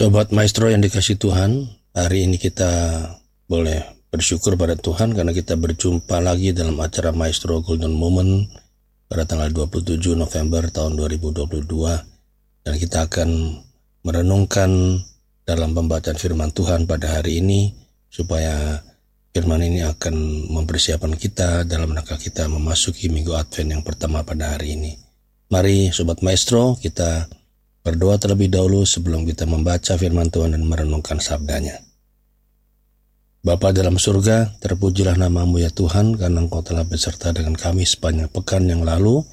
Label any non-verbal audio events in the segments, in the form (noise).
Sobat Maestro yang dikasih Tuhan, hari ini kita boleh bersyukur pada Tuhan karena kita berjumpa lagi dalam acara Maestro Golden Moment pada tanggal 27 November tahun 2022 dan kita akan merenungkan dalam pembacaan firman Tuhan pada hari ini supaya firman ini akan mempersiapkan kita dalam rangka kita memasuki minggu Advent yang pertama pada hari ini. Mari Sobat Maestro kita Berdoa terlebih dahulu sebelum kita membaca firman Tuhan dan merenungkan sabdanya. Bapa dalam surga, terpujilah namamu ya Tuhan, karena engkau telah beserta dengan kami sepanjang pekan yang lalu,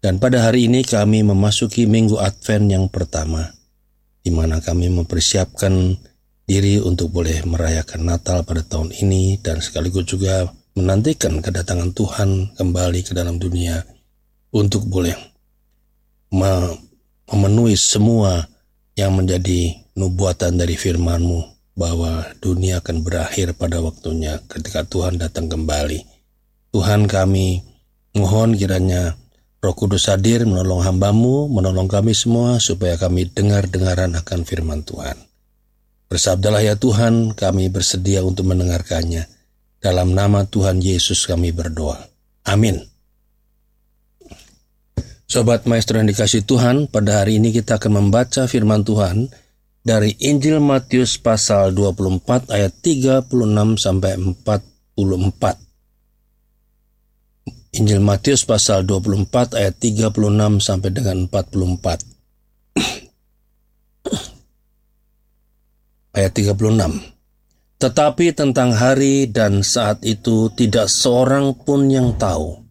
dan pada hari ini kami memasuki minggu Advent yang pertama, di mana kami mempersiapkan diri untuk boleh merayakan Natal pada tahun ini, dan sekaligus juga menantikan kedatangan Tuhan kembali ke dalam dunia untuk boleh memenuhi semua yang menjadi nubuatan dari firman-Mu bahwa dunia akan berakhir pada waktunya ketika Tuhan datang kembali. Tuhan kami mohon kiranya Roh Kudus hadir menolong hambamu, menolong kami semua supaya kami dengar-dengaran akan firman Tuhan. Bersabdalah ya Tuhan, kami bersedia untuk mendengarkannya. Dalam nama Tuhan Yesus kami berdoa. Amin. Sobat Maestro yang dikasih Tuhan, pada hari ini kita akan membaca firman Tuhan dari Injil Matius pasal 24 ayat 36 sampai 44. Injil Matius pasal 24 ayat 36 sampai dengan 44. (clears throat) ayat 36. Tetapi tentang hari dan saat itu tidak seorang pun yang tahu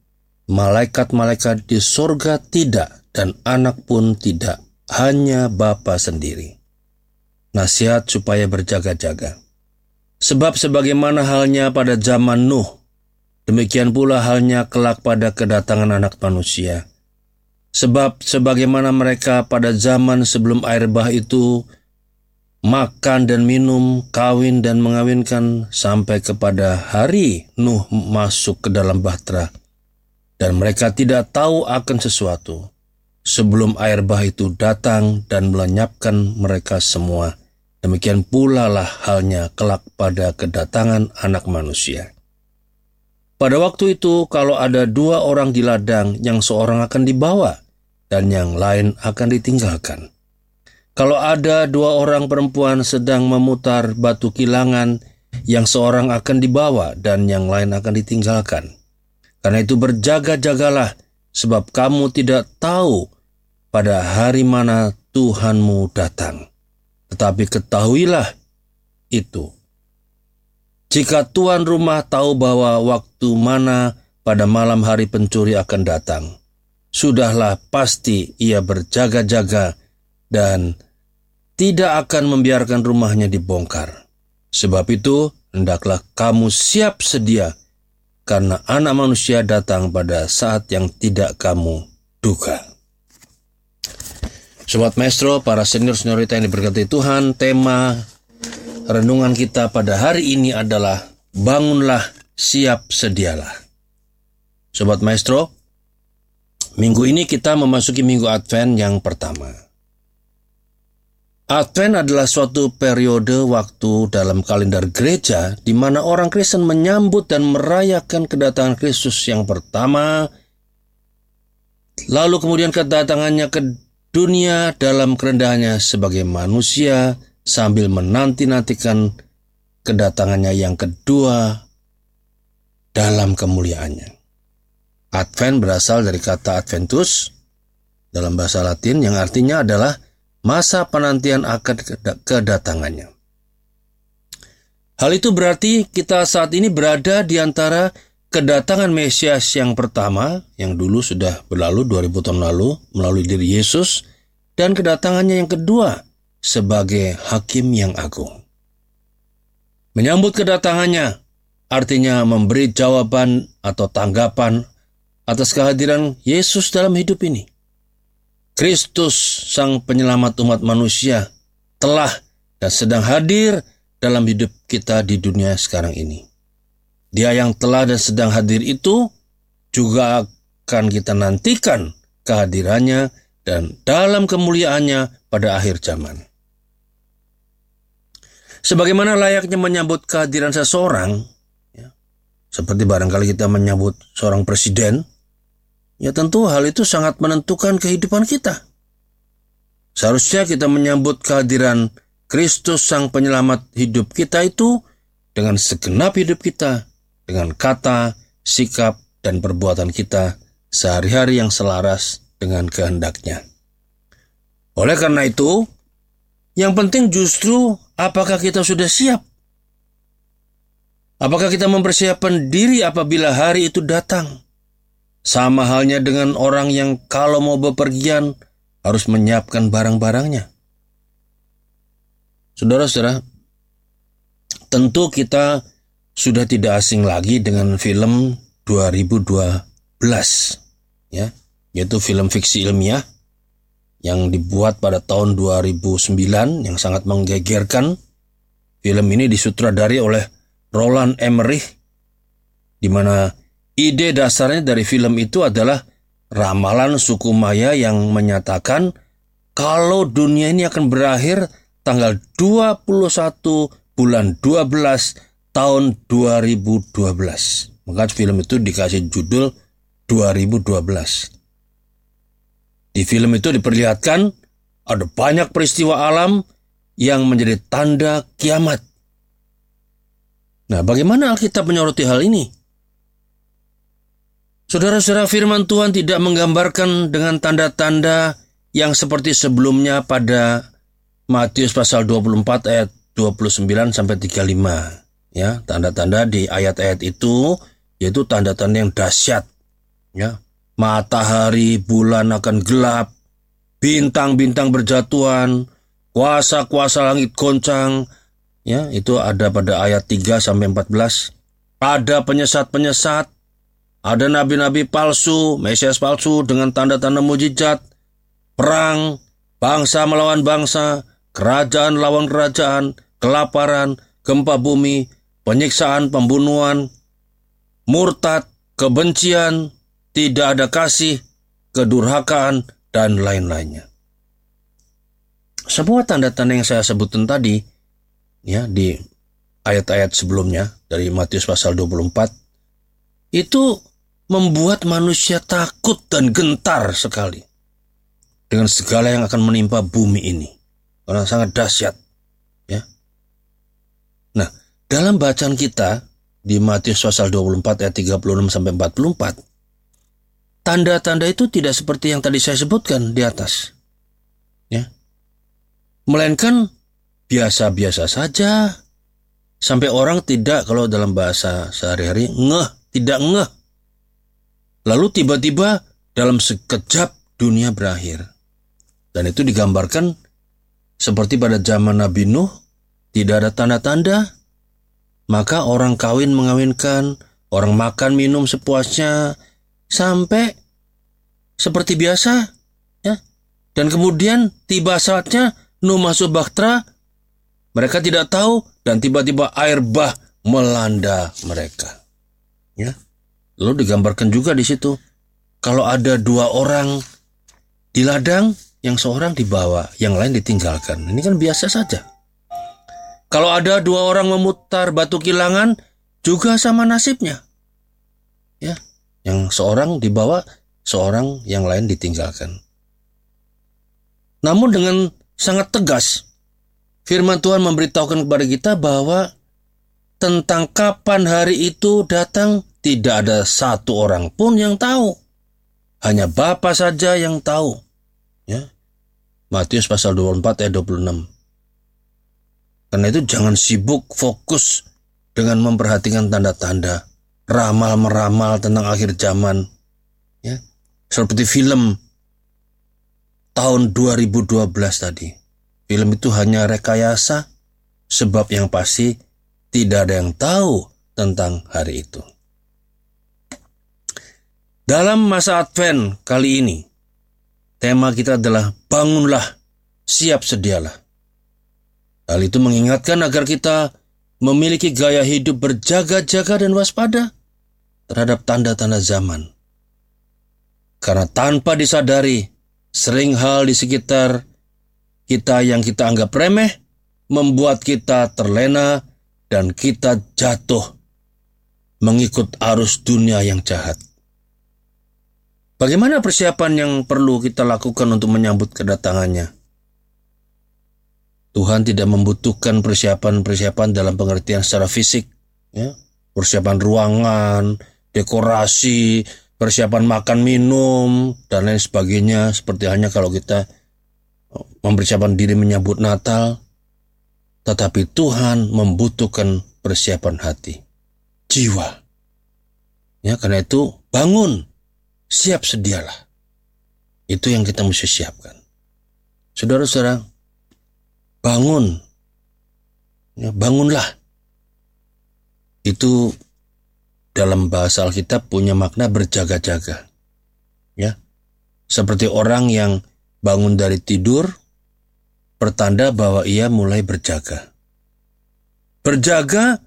malaikat-malaikat di surga tidak, dan anak pun tidak, hanya Bapa sendiri. Nasihat supaya berjaga-jaga. Sebab sebagaimana halnya pada zaman Nuh, demikian pula halnya kelak pada kedatangan anak manusia. Sebab sebagaimana mereka pada zaman sebelum air bah itu makan dan minum, kawin dan mengawinkan sampai kepada hari Nuh masuk ke dalam bahtera dan mereka tidak tahu akan sesuatu sebelum air bah itu datang dan melenyapkan mereka semua. Demikian pula lah halnya kelak pada kedatangan anak manusia. Pada waktu itu, kalau ada dua orang di ladang, yang seorang akan dibawa, dan yang lain akan ditinggalkan. Kalau ada dua orang perempuan sedang memutar batu kilangan, yang seorang akan dibawa, dan yang lain akan ditinggalkan. Karena itu berjaga-jagalah, sebab kamu tidak tahu pada hari mana Tuhanmu datang. Tetapi ketahuilah itu. Jika tuan rumah tahu bahwa waktu mana pada malam hari pencuri akan datang, sudahlah pasti ia berjaga-jaga dan tidak akan membiarkan rumahnya dibongkar. Sebab itu, hendaklah kamu siap sedia karena anak manusia datang pada saat yang tidak kamu duga. Sobat Maestro, para senior seniorita yang diberkati Tuhan, tema renungan kita pada hari ini adalah Bangunlah, siap sedialah. Sobat Maestro, minggu ini kita memasuki minggu Advent yang pertama. Advent adalah suatu periode waktu dalam kalender gereja di mana orang Kristen menyambut dan merayakan kedatangan Kristus yang pertama, lalu kemudian kedatangannya ke dunia dalam kerendahannya sebagai manusia sambil menanti-nantikan kedatangannya yang kedua dalam kemuliaannya. Advent berasal dari kata Adventus dalam bahasa Latin yang artinya adalah masa penantian akan kedatangannya. Hal itu berarti kita saat ini berada di antara kedatangan Mesias yang pertama, yang dulu sudah berlalu 2000 tahun lalu melalui diri Yesus, dan kedatangannya yang kedua sebagai hakim yang agung. Menyambut kedatangannya artinya memberi jawaban atau tanggapan atas kehadiran Yesus dalam hidup ini. Kristus, Sang Penyelamat umat manusia, telah dan sedang hadir dalam hidup kita di dunia sekarang ini. Dia yang telah dan sedang hadir itu juga akan kita nantikan kehadirannya dan dalam kemuliaannya pada akhir zaman. Sebagaimana layaknya menyambut kehadiran seseorang, ya, seperti barangkali kita menyambut seorang presiden, ya tentu hal itu sangat menentukan kehidupan kita. Seharusnya kita menyambut kehadiran Kristus Sang Penyelamat hidup kita itu dengan segenap hidup kita, dengan kata, sikap, dan perbuatan kita sehari-hari yang selaras dengan kehendaknya. Oleh karena itu, yang penting justru apakah kita sudah siap? Apakah kita mempersiapkan diri apabila hari itu datang? Sama halnya dengan orang yang kalau mau bepergian harus menyiapkan barang-barangnya. Saudara-saudara, tentu kita sudah tidak asing lagi dengan film 2012 ya, yaitu film fiksi ilmiah yang dibuat pada tahun 2009 yang sangat menggegerkan. Film ini disutradari oleh Roland Emmerich di mana ide dasarnya dari film itu adalah ramalan suku Maya yang menyatakan kalau dunia ini akan berakhir tanggal 21 bulan 12 tahun 2012. Maka film itu dikasih judul 2012. Di film itu diperlihatkan ada banyak peristiwa alam yang menjadi tanda kiamat. Nah, bagaimana Alkitab menyoroti hal ini? Saudara-saudara firman Tuhan tidak menggambarkan dengan tanda-tanda yang seperti sebelumnya pada Matius pasal 24 ayat 29 sampai 35. Ya, tanda-tanda di ayat-ayat itu yaitu tanda-tanda yang dahsyat. Ya, matahari, bulan akan gelap, bintang-bintang berjatuhan, kuasa-kuasa langit goncang, ya, itu ada pada ayat 3 sampai 14. Ada penyesat-penyesat, ada nabi-nabi palsu, mesias palsu dengan tanda-tanda mujizat, perang, bangsa melawan bangsa, kerajaan lawan kerajaan, kelaparan, gempa bumi, penyiksaan, pembunuhan, murtad, kebencian, tidak ada kasih, kedurhakaan, dan lain-lainnya. Semua tanda-tanda yang saya sebutkan tadi, ya di ayat-ayat sebelumnya dari Matius pasal 24, itu membuat manusia takut dan gentar sekali dengan segala yang akan menimpa bumi ini. Karena sangat dahsyat. Ya. Nah, dalam bacaan kita di Matius pasal 24 ayat 36 sampai 44, tanda-tanda itu tidak seperti yang tadi saya sebutkan di atas. Ya. Melainkan biasa-biasa saja. Sampai orang tidak kalau dalam bahasa sehari-hari ngeh, tidak ngeh. Lalu tiba-tiba dalam sekejap dunia berakhir. Dan itu digambarkan seperti pada zaman Nabi Nuh, tidak ada tanda-tanda. Maka orang kawin mengawinkan, orang makan minum sepuasnya, sampai seperti biasa ya dan kemudian tiba saatnya Nuh masuk Bahtera mereka tidak tahu dan tiba-tiba air bah melanda mereka ya lalu digambarkan juga di situ. Kalau ada dua orang di ladang yang seorang dibawa yang lain ditinggalkan. Ini kan biasa saja. Kalau ada dua orang memutar batu kilangan juga sama nasibnya. Ya yang seorang dibawa, seorang yang lain ditinggalkan. Namun dengan sangat tegas, firman Tuhan memberitahukan kepada kita bahwa tentang kapan hari itu datang tidak ada satu orang pun yang tahu. Hanya Bapa saja yang tahu. Ya. Matius pasal 24 ayat 26. Karena itu jangan sibuk fokus dengan memperhatikan tanda-tanda ramal-meramal tentang akhir zaman. Ya. Seperti film tahun 2012 tadi. Film itu hanya rekayasa sebab yang pasti tidak ada yang tahu tentang hari itu. Dalam masa Advent kali ini, tema kita adalah bangunlah, siap sedialah. Hal itu mengingatkan agar kita memiliki gaya hidup berjaga-jaga dan waspada terhadap tanda-tanda zaman. Karena tanpa disadari, sering hal di sekitar kita yang kita anggap remeh membuat kita terlena dan kita jatuh mengikut arus dunia yang jahat. Bagaimana persiapan yang perlu kita lakukan untuk menyambut kedatangannya? Tuhan tidak membutuhkan persiapan-persiapan dalam pengertian secara fisik, ya. persiapan ruangan, dekorasi, persiapan makan minum, dan lain sebagainya. Seperti hanya kalau kita mempersiapkan diri menyambut Natal, tetapi Tuhan membutuhkan persiapan hati, jiwa. Ya, karena itu bangun, siap sedialah. Itu yang kita mesti siapkan. Saudara-saudara, bangun. Ya, bangunlah. Itu dalam bahasa Alkitab punya makna berjaga-jaga. Ya. Seperti orang yang bangun dari tidur pertanda bahwa ia mulai berjaga. Berjaga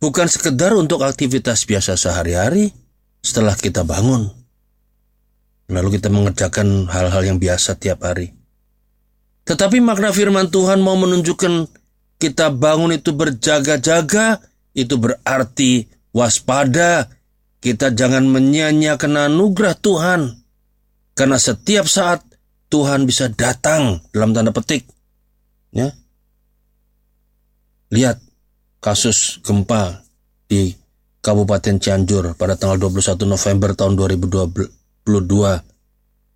bukan sekedar untuk aktivitas biasa sehari-hari setelah kita bangun. Lalu kita mengerjakan hal-hal yang biasa tiap hari. Tetapi makna firman Tuhan mau menunjukkan kita bangun itu berjaga-jaga, itu berarti waspada. Kita jangan menyia-nyiakan anugerah Tuhan. Karena setiap saat Tuhan bisa datang dalam tanda petik. Ya. Lihat kasus gempa di Kabupaten Cianjur pada tanggal 21 November tahun 2022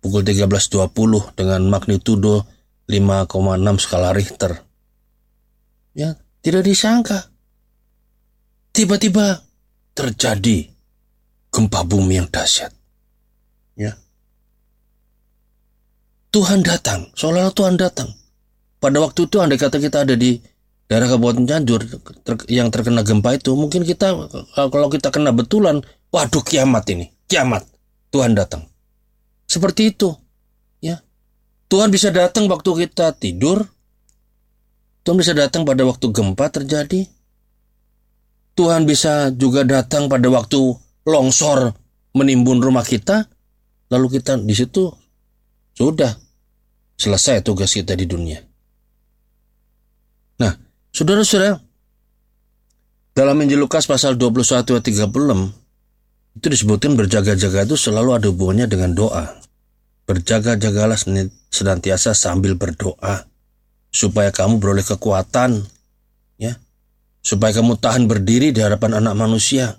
pukul 13.20 dengan magnitudo 5,6 skala Richter. Ya, tidak disangka. Tiba-tiba terjadi gempa bumi yang dahsyat. Ya. Tuhan datang, seolah-olah Tuhan datang. Pada waktu itu andai kata kita ada di daerah Kabupaten Cianjur ter, yang terkena gempa itu, mungkin kita kalau kita kena betulan, waduh kiamat ini, kiamat. Tuhan datang. Seperti itu. Tuhan bisa datang waktu kita tidur. Tuhan bisa datang pada waktu gempa terjadi. Tuhan bisa juga datang pada waktu longsor menimbun rumah kita. Lalu kita di situ sudah selesai tugas kita di dunia. Nah, saudara-saudara, dalam Injil Lukas pasal 21 ayat 36, itu disebutkan berjaga-jaga itu selalu ada hubungannya dengan doa. Berjaga-jagalah senantiasa sambil berdoa supaya kamu beroleh kekuatan ya. Supaya kamu tahan berdiri di hadapan anak manusia.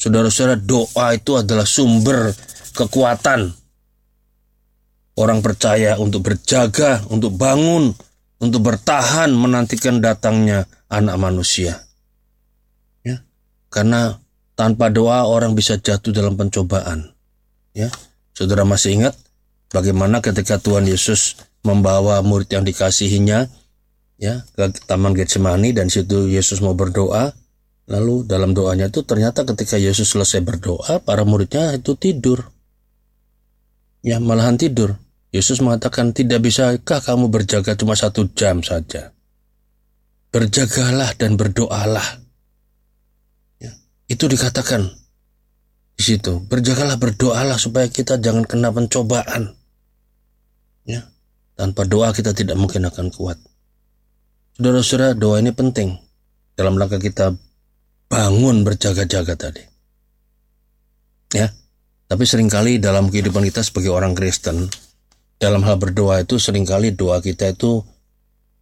Saudara-saudara doa itu adalah sumber kekuatan. Orang percaya untuk berjaga untuk bangun untuk bertahan menantikan datangnya anak manusia. Ya karena tanpa doa orang bisa jatuh dalam pencobaan ya saudara masih ingat Bagaimana ketika Tuhan Yesus membawa murid yang dikasihinya ya ke Taman Getsemani dan situ Yesus mau berdoa. Lalu dalam doanya itu ternyata ketika Yesus selesai berdoa, para muridnya itu tidur. Ya, malahan tidur. Yesus mengatakan, tidak bisakah kamu berjaga cuma satu jam saja? Berjagalah dan berdoalah. Itu dikatakan di situ. Berjagalah, berdoalah supaya kita jangan kena pencobaan. Ya, tanpa doa kita tidak mungkin akan kuat. Saudara-saudara, doa ini penting dalam rangka kita bangun berjaga-jaga tadi. Ya, tapi sering kali dalam kehidupan kita sebagai orang Kristen, dalam hal berdoa itu sering kali doa kita itu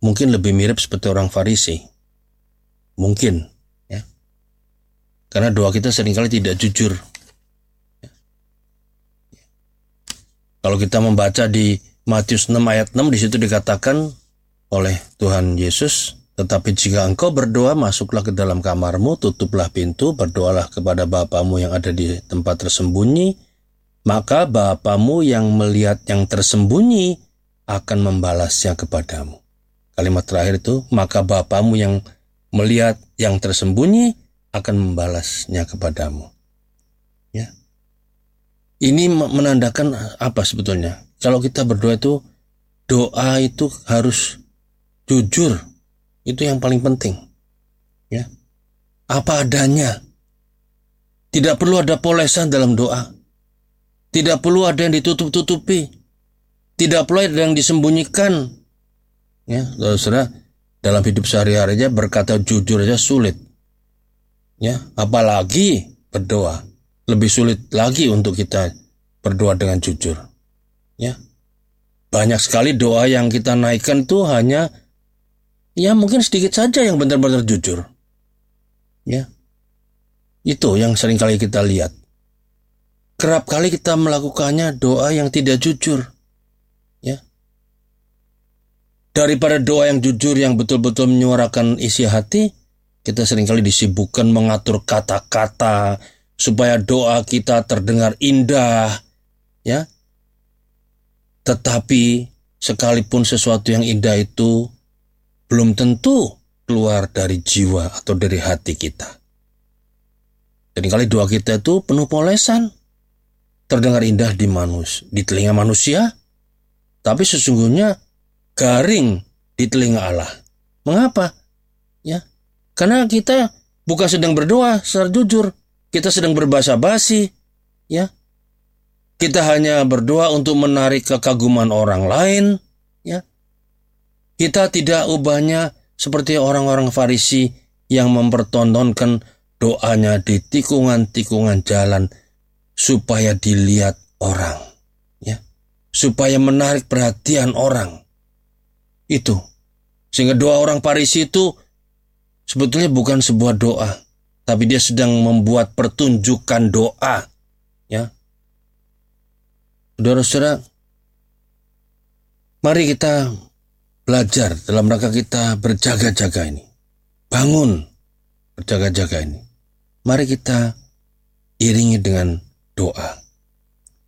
mungkin lebih mirip seperti orang Farisi. Mungkin. Karena doa kita sering kali tidak jujur. Kalau kita membaca di Matius 6 ayat 6 di situ dikatakan oleh Tuhan Yesus, tetapi jika engkau berdoa, masuklah ke dalam kamarmu, tutuplah pintu, berdoalah kepada Bapamu yang ada di tempat tersembunyi, maka Bapamu yang melihat yang tersembunyi akan membalasnya kepadamu. Kalimat terakhir itu, maka Bapamu yang melihat yang tersembunyi akan membalasnya kepadamu. Ya. Ini menandakan apa sebetulnya? kalau kita berdoa itu doa itu harus jujur. Itu yang paling penting. Ya. Apa adanya. Tidak perlu ada polesan dalam doa. Tidak perlu ada yang ditutup-tutupi. Tidak perlu ada yang disembunyikan. Ya, saudara, dalam hidup sehari-harinya berkata jujur aja sulit. Ya, apalagi berdoa. Lebih sulit lagi untuk kita berdoa dengan jujur. Ya. Banyak sekali doa yang kita naikkan itu hanya ya mungkin sedikit saja yang benar-benar jujur. Ya. Itu yang sering kali kita lihat. Kerap kali kita melakukannya doa yang tidak jujur. Ya. Daripada doa yang jujur yang betul-betul menyuarakan isi hati, kita sering kali disibukkan mengatur kata-kata, supaya doa kita terdengar indah, ya. Tetapi sekalipun sesuatu yang indah itu belum tentu keluar dari jiwa atau dari hati kita. Jadi kali doa kita itu penuh polesan, terdengar indah di manus, di telinga manusia, tapi sesungguhnya garing di telinga Allah. Mengapa? Karena kita bukan sedang berdoa secara jujur, kita sedang berbahasa basi, ya. Kita hanya berdoa untuk menarik kekaguman orang lain, ya. Kita tidak ubahnya seperti orang-orang Farisi yang mempertontonkan doanya di tikungan-tikungan jalan supaya dilihat orang, ya. Supaya menarik perhatian orang. Itu. Sehingga doa orang Farisi itu sebetulnya bukan sebuah doa, tapi dia sedang membuat pertunjukan doa. Ya. Saudara-saudara, mari kita belajar dalam rangka kita berjaga-jaga ini. Bangun berjaga-jaga ini. Mari kita iringi dengan doa.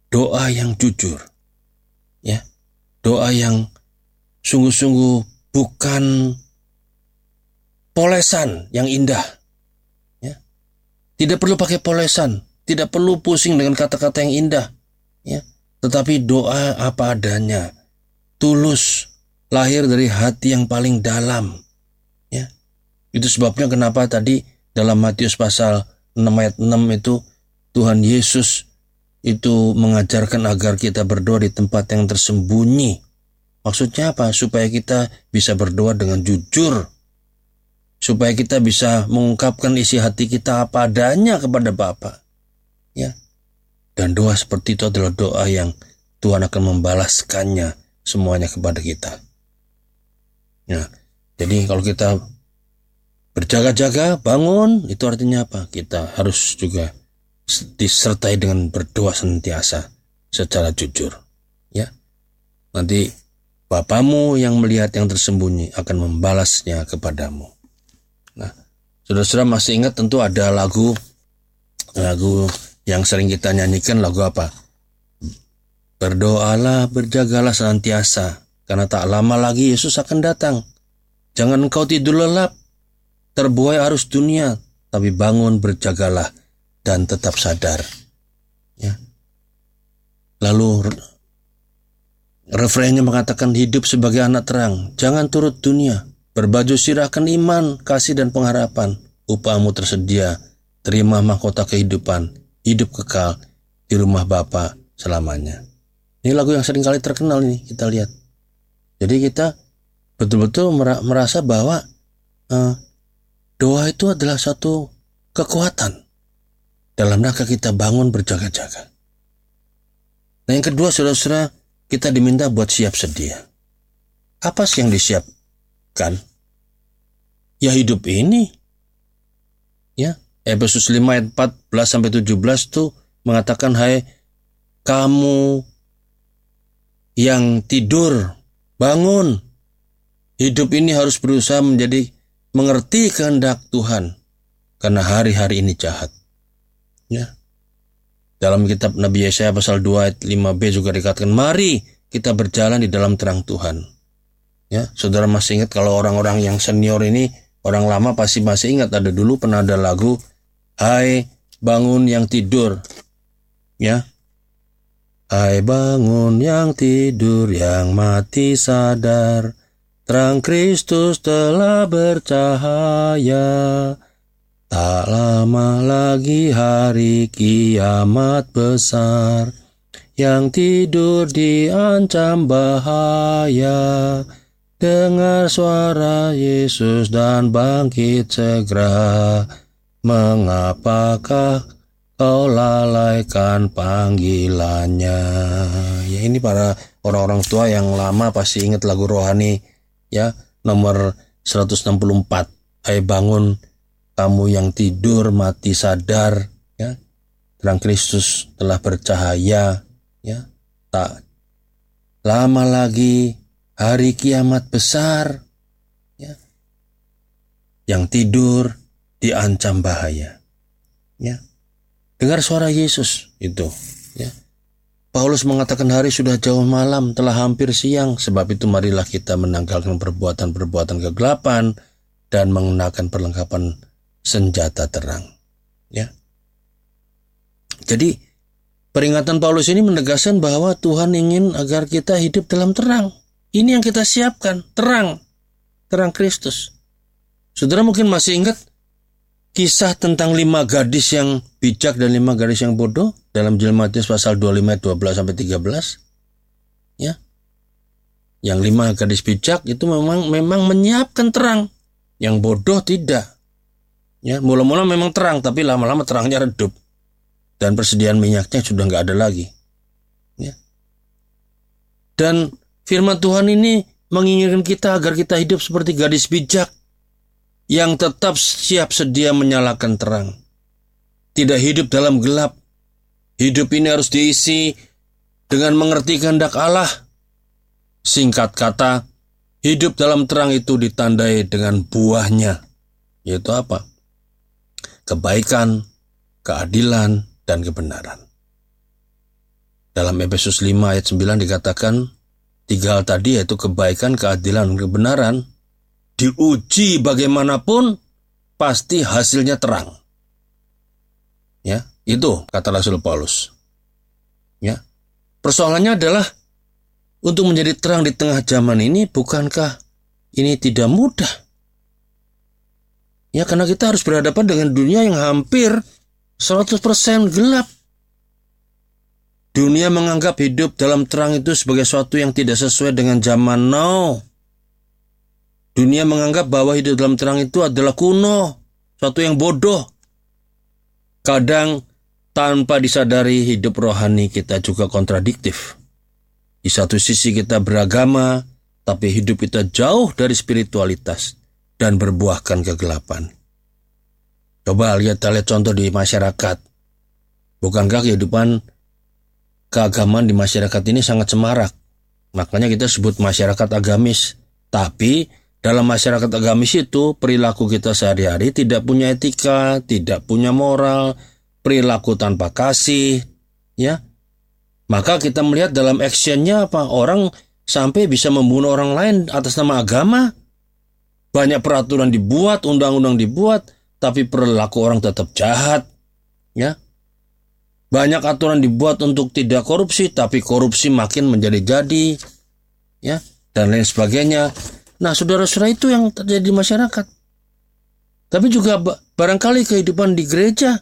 Doa yang jujur. Ya. Doa yang sungguh-sungguh bukan polesan yang indah tidak perlu pakai polesan, tidak perlu pusing dengan kata-kata yang indah, ya. Tetapi doa apa adanya, tulus, lahir dari hati yang paling dalam, ya. Itu sebabnya kenapa tadi dalam Matius pasal 6 ayat 6 itu Tuhan Yesus itu mengajarkan agar kita berdoa di tempat yang tersembunyi. Maksudnya apa? Supaya kita bisa berdoa dengan jujur, supaya kita bisa mengungkapkan isi hati kita apa adanya kepada Bapa. Ya. Dan doa seperti itu adalah doa yang Tuhan akan membalaskannya semuanya kepada kita. Ya. Jadi kalau kita berjaga-jaga, bangun, itu artinya apa? Kita harus juga disertai dengan berdoa senantiasa secara jujur. Ya. Nanti Bapamu yang melihat yang tersembunyi akan membalasnya kepadamu. Saudara-saudara masih ingat tentu ada lagu lagu yang sering kita nyanyikan lagu apa? Berdoalah, berjagalah senantiasa, karena tak lama lagi Yesus akan datang. Jangan engkau tidur lelap, terbuai arus dunia, tapi bangun berjagalah dan tetap sadar. Ya. Lalu refrainnya mengatakan hidup sebagai anak terang, jangan turut dunia, Berbaju sirahkan iman, kasih dan pengharapan. Upahmu tersedia. Terima mahkota kehidupan. Hidup kekal di rumah Bapa selamanya. Ini lagu yang sering kali terkenal ini kita lihat. Jadi kita betul-betul merasa bahwa uh, doa itu adalah satu kekuatan dalam rangka kita bangun berjaga-jaga. Nah yang kedua saudara-saudara kita diminta buat siap sedia. Apa sih yang disiapkan? Ya hidup ini. Ya, Efesus 5 ayat 14 sampai 17 tuh mengatakan hai kamu yang tidur bangun. Hidup ini harus berusaha menjadi mengerti kehendak Tuhan karena hari-hari ini jahat. Ya. Dalam kitab Nabi Yesaya pasal 2 ayat 5b juga dikatakan, "Mari kita berjalan di dalam terang Tuhan." Ya, saudara masih ingat kalau orang-orang yang senior ini Orang lama pasti masih ingat ada dulu pernah ada lagu Hai bangun yang tidur. Ya. Hai bangun yang tidur yang mati sadar. Terang Kristus telah bercahaya. Tak lama lagi hari kiamat besar. Yang tidur diancam bahaya Dengar suara Yesus dan bangkit segera. Mengapakah kau lalaikan panggilannya? Ya ini para orang-orang tua yang lama pasti ingat lagu rohani ya nomor 164. Hai bangun kamu yang tidur mati sadar ya. Terang Kristus telah bercahaya ya. Tak lama lagi hari kiamat besar ya. Yang tidur diancam bahaya. Ya. Dengar suara Yesus itu, ya. Paulus mengatakan hari sudah jauh malam, telah hampir siang, sebab itu marilah kita menanggalkan perbuatan-perbuatan kegelapan dan mengenakan perlengkapan senjata terang. Ya. Jadi peringatan Paulus ini menegaskan bahwa Tuhan ingin agar kita hidup dalam terang. Ini yang kita siapkan, terang. Terang Kristus. Saudara mungkin masih ingat kisah tentang lima gadis yang bijak dan lima gadis yang bodoh dalam Injil Matius pasal 25 12 sampai 13. Ya. Yang lima gadis bijak itu memang memang menyiapkan terang. Yang bodoh tidak. Ya, mula-mula memang terang tapi lama-lama terangnya redup. Dan persediaan minyaknya sudah nggak ada lagi. Ya. Dan firman Tuhan ini menginginkan kita agar kita hidup seperti gadis bijak yang tetap siap sedia menyalakan terang. Tidak hidup dalam gelap. Hidup ini harus diisi dengan mengerti kehendak Allah. Singkat kata, hidup dalam terang itu ditandai dengan buahnya. Yaitu apa? Kebaikan, keadilan, dan kebenaran. Dalam Efesus 5 ayat 9 dikatakan, tiga hal tadi yaitu kebaikan, keadilan, dan kebenaran diuji bagaimanapun pasti hasilnya terang. Ya, itu kata Rasul Paulus. Ya. Persoalannya adalah untuk menjadi terang di tengah zaman ini bukankah ini tidak mudah? Ya, karena kita harus berhadapan dengan dunia yang hampir 100% gelap. Dunia menganggap hidup dalam terang itu sebagai sesuatu yang tidak sesuai dengan zaman now. Dunia menganggap bahwa hidup dalam terang itu adalah kuno, suatu yang bodoh. Kadang tanpa disadari hidup rohani kita juga kontradiktif. Di satu sisi kita beragama, tapi hidup kita jauh dari spiritualitas dan berbuahkan kegelapan. Coba lihat lihat contoh di masyarakat. Bukankah kehidupan keagamaan di masyarakat ini sangat semarak? Makanya kita sebut masyarakat agamis. Tapi dalam masyarakat agamis itu perilaku kita sehari-hari tidak punya etika, tidak punya moral, perilaku tanpa kasih, ya. Maka kita melihat dalam actionnya apa? Orang sampai bisa membunuh orang lain atas nama agama. Banyak peraturan dibuat, undang-undang dibuat, tapi perilaku orang tetap jahat, ya. Banyak aturan dibuat untuk tidak korupsi, tapi korupsi makin menjadi-jadi, ya, dan lain sebagainya. Nah, saudara-saudara itu yang terjadi di masyarakat. Tapi juga barangkali kehidupan di gereja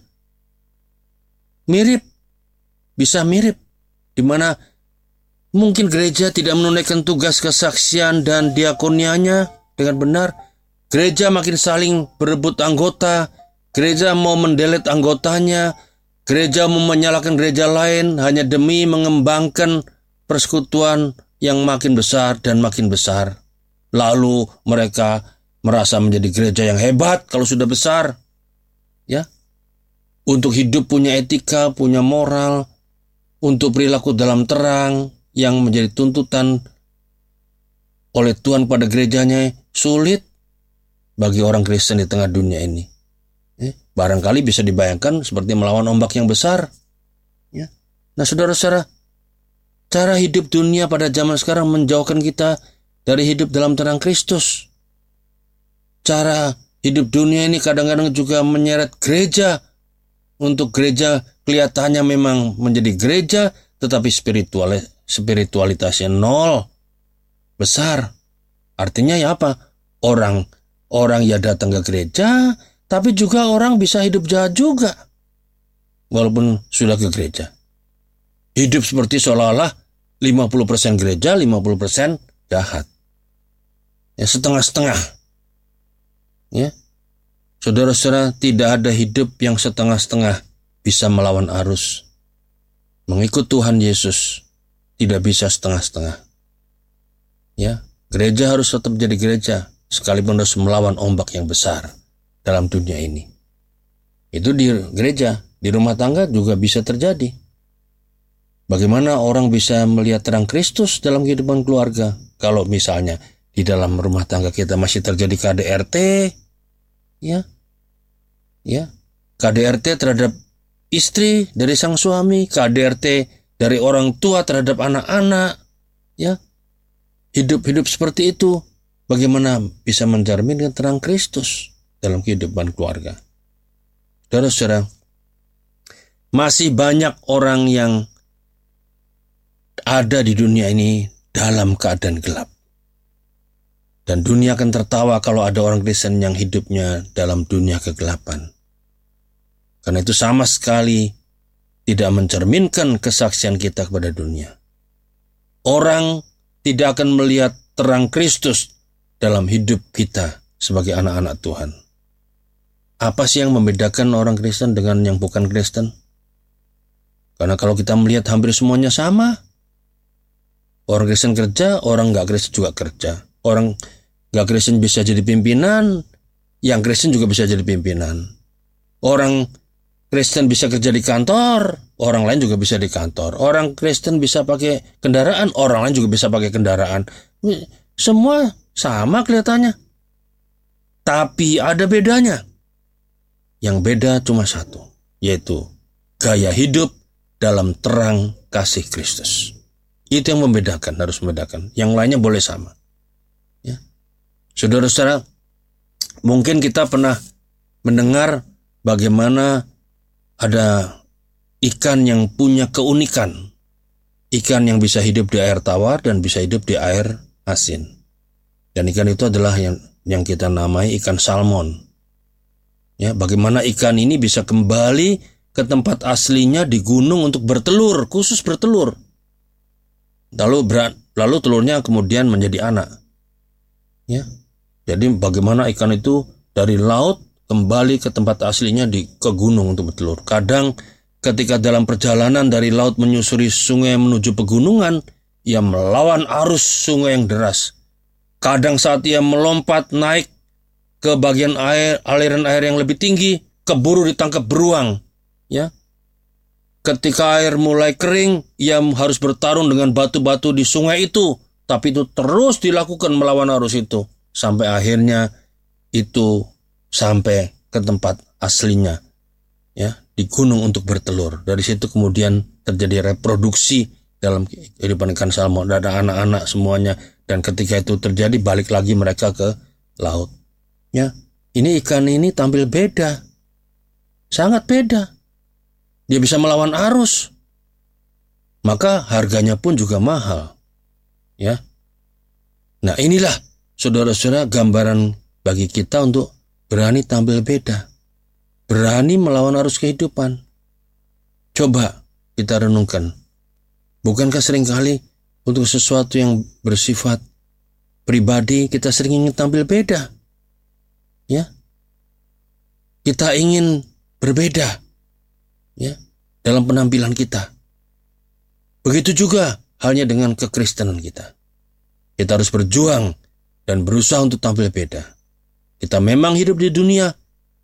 mirip, bisa mirip, di mana mungkin gereja tidak menunaikan tugas kesaksian dan diakonianya dengan benar. Gereja makin saling berebut anggota, gereja mau mendelet anggotanya, gereja menyalahkan gereja lain hanya demi mengembangkan persekutuan yang makin besar dan makin besar. Lalu mereka merasa menjadi gereja yang hebat kalau sudah besar. Ya. Untuk hidup punya etika, punya moral, untuk perilaku dalam terang yang menjadi tuntutan oleh Tuhan pada gerejanya sulit bagi orang Kristen di tengah dunia ini. Eh, barangkali bisa dibayangkan seperti melawan ombak yang besar. Ya. Nah, saudara-saudara, cara hidup dunia pada zaman sekarang menjauhkan kita dari hidup dalam terang Kristus. Cara hidup dunia ini kadang-kadang juga menyeret gereja. Untuk gereja kelihatannya memang menjadi gereja, tetapi spiritual spiritualitasnya nol. Besar. Artinya ya apa? Orang orang ya datang ke gereja, tapi juga orang bisa hidup jahat juga. Walaupun sudah ke gereja. Hidup seperti seolah-olah 50% gereja, 50% jahat. Ya, setengah-setengah. Ya. Saudara-saudara, tidak ada hidup yang setengah-setengah bisa melawan arus. Mengikut Tuhan Yesus tidak bisa setengah-setengah. Ya, gereja harus tetap jadi gereja sekalipun harus melawan ombak yang besar dalam dunia ini. Itu di gereja, di rumah tangga juga bisa terjadi. Bagaimana orang bisa melihat terang Kristus dalam kehidupan keluarga kalau misalnya di dalam rumah tangga kita masih terjadi KDRT, ya, ya, KDRT terhadap istri dari sang suami, KDRT dari orang tua terhadap anak-anak, ya. Hidup-hidup seperti itu bagaimana bisa mencerminkan terang Kristus dalam kehidupan keluarga. Saudara-saudara, masih banyak orang yang ada di dunia ini dalam keadaan gelap. Dan dunia akan tertawa kalau ada orang Kristen yang hidupnya dalam dunia kegelapan. Karena itu sama sekali tidak mencerminkan kesaksian kita kepada dunia. Orang tidak akan melihat terang Kristus dalam hidup kita sebagai anak-anak Tuhan. Apa sih yang membedakan orang Kristen dengan yang bukan Kristen? Karena kalau kita melihat hampir semuanya sama. Orang Kristen kerja, orang nggak Kristen juga kerja. Orang nggak Kristen bisa jadi pimpinan, yang Kristen juga bisa jadi pimpinan. Orang Kristen bisa kerja di kantor, orang lain juga bisa di kantor. Orang Kristen bisa pakai kendaraan, orang lain juga bisa pakai kendaraan. Semua sama kelihatannya. Tapi ada bedanya. Yang beda cuma satu, yaitu gaya hidup dalam terang kasih Kristus. Itu yang membedakan, harus membedakan. Yang lainnya boleh sama. Ya. Saudara-saudara, mungkin kita pernah mendengar bagaimana ada ikan yang punya keunikan. Ikan yang bisa hidup di air tawar dan bisa hidup di air asin. Dan ikan itu adalah yang yang kita namai ikan salmon. Ya, bagaimana ikan ini bisa kembali ke tempat aslinya di gunung untuk bertelur, khusus bertelur. Lalu berat, lalu telurnya kemudian menjadi anak. Ya. Jadi bagaimana ikan itu dari laut kembali ke tempat aslinya di ke gunung untuk bertelur. Kadang ketika dalam perjalanan dari laut menyusuri sungai menuju pegunungan, ia melawan arus sungai yang deras. Kadang saat ia melompat naik ke bagian air aliran air yang lebih tinggi, keburu ditangkap beruang. Ya, ketika air mulai kering, ia harus bertarung dengan batu-batu di sungai itu. Tapi itu terus dilakukan melawan arus itu. Sampai akhirnya itu sampai ke tempat aslinya ya di gunung untuk bertelur. Dari situ kemudian terjadi reproduksi dalam kehidupan ikan salmon. Ada anak-anak semuanya dan ketika itu terjadi balik lagi mereka ke laut. Ya, ini ikan ini tampil beda. Sangat beda. Dia bisa melawan arus. Maka harganya pun juga mahal. Ya. Nah, inilah saudara-saudara gambaran bagi kita untuk berani tampil beda, berani melawan arus kehidupan. Coba kita renungkan, bukankah sering kali untuk sesuatu yang bersifat pribadi kita sering ingin tampil beda? Ya, kita ingin berbeda, ya, dalam penampilan kita. Begitu juga halnya dengan kekristenan kita. Kita harus berjuang dan berusaha untuk tampil beda. Kita memang hidup di dunia,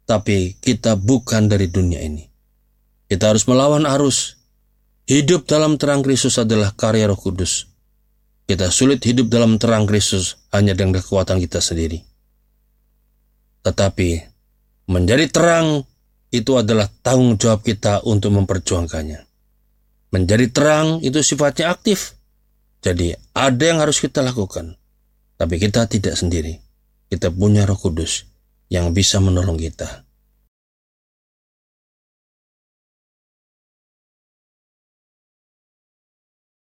tapi kita bukan dari dunia ini. Kita harus melawan arus. Hidup dalam terang Kristus adalah karya Roh Kudus. Kita sulit hidup dalam terang Kristus hanya dengan kekuatan kita sendiri. Tetapi menjadi terang itu adalah tanggung jawab kita untuk memperjuangkannya. Menjadi terang itu sifatnya aktif. Jadi ada yang harus kita lakukan. Tapi kita tidak sendiri kita punya Roh Kudus yang bisa menolong kita.